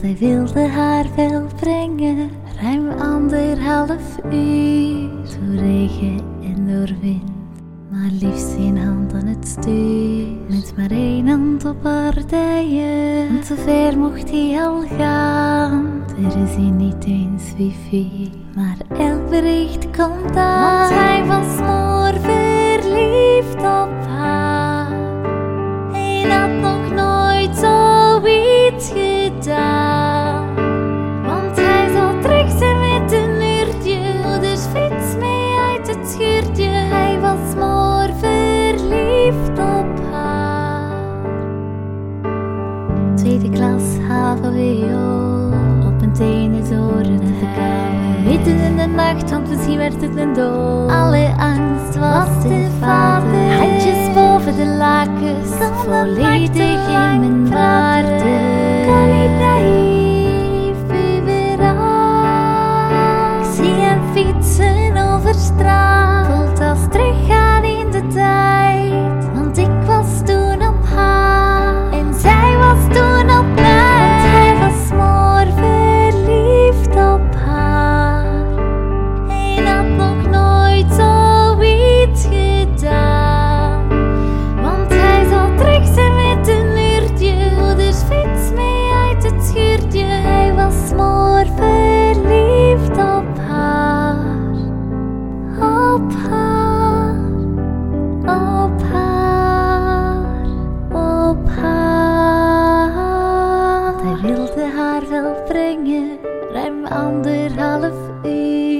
Hij wilde haar wel brengen, ruim anderhalf uur. Door regen en door wind, maar liefst geen hand aan het stuur. Met maar één hand op haar dijen, want zo ver mocht hij al gaan. Er is hier niet eens wifi, maar elk bericht komt aan. Want hij was moor Op een tenen zoren en verkouden. Midden in de nacht, want misschien werd het een dood. Alle angst was de vader. Handjes boven de lakens, volledig in mijn waarde. haar wel brengen, ruim anderhalf uur.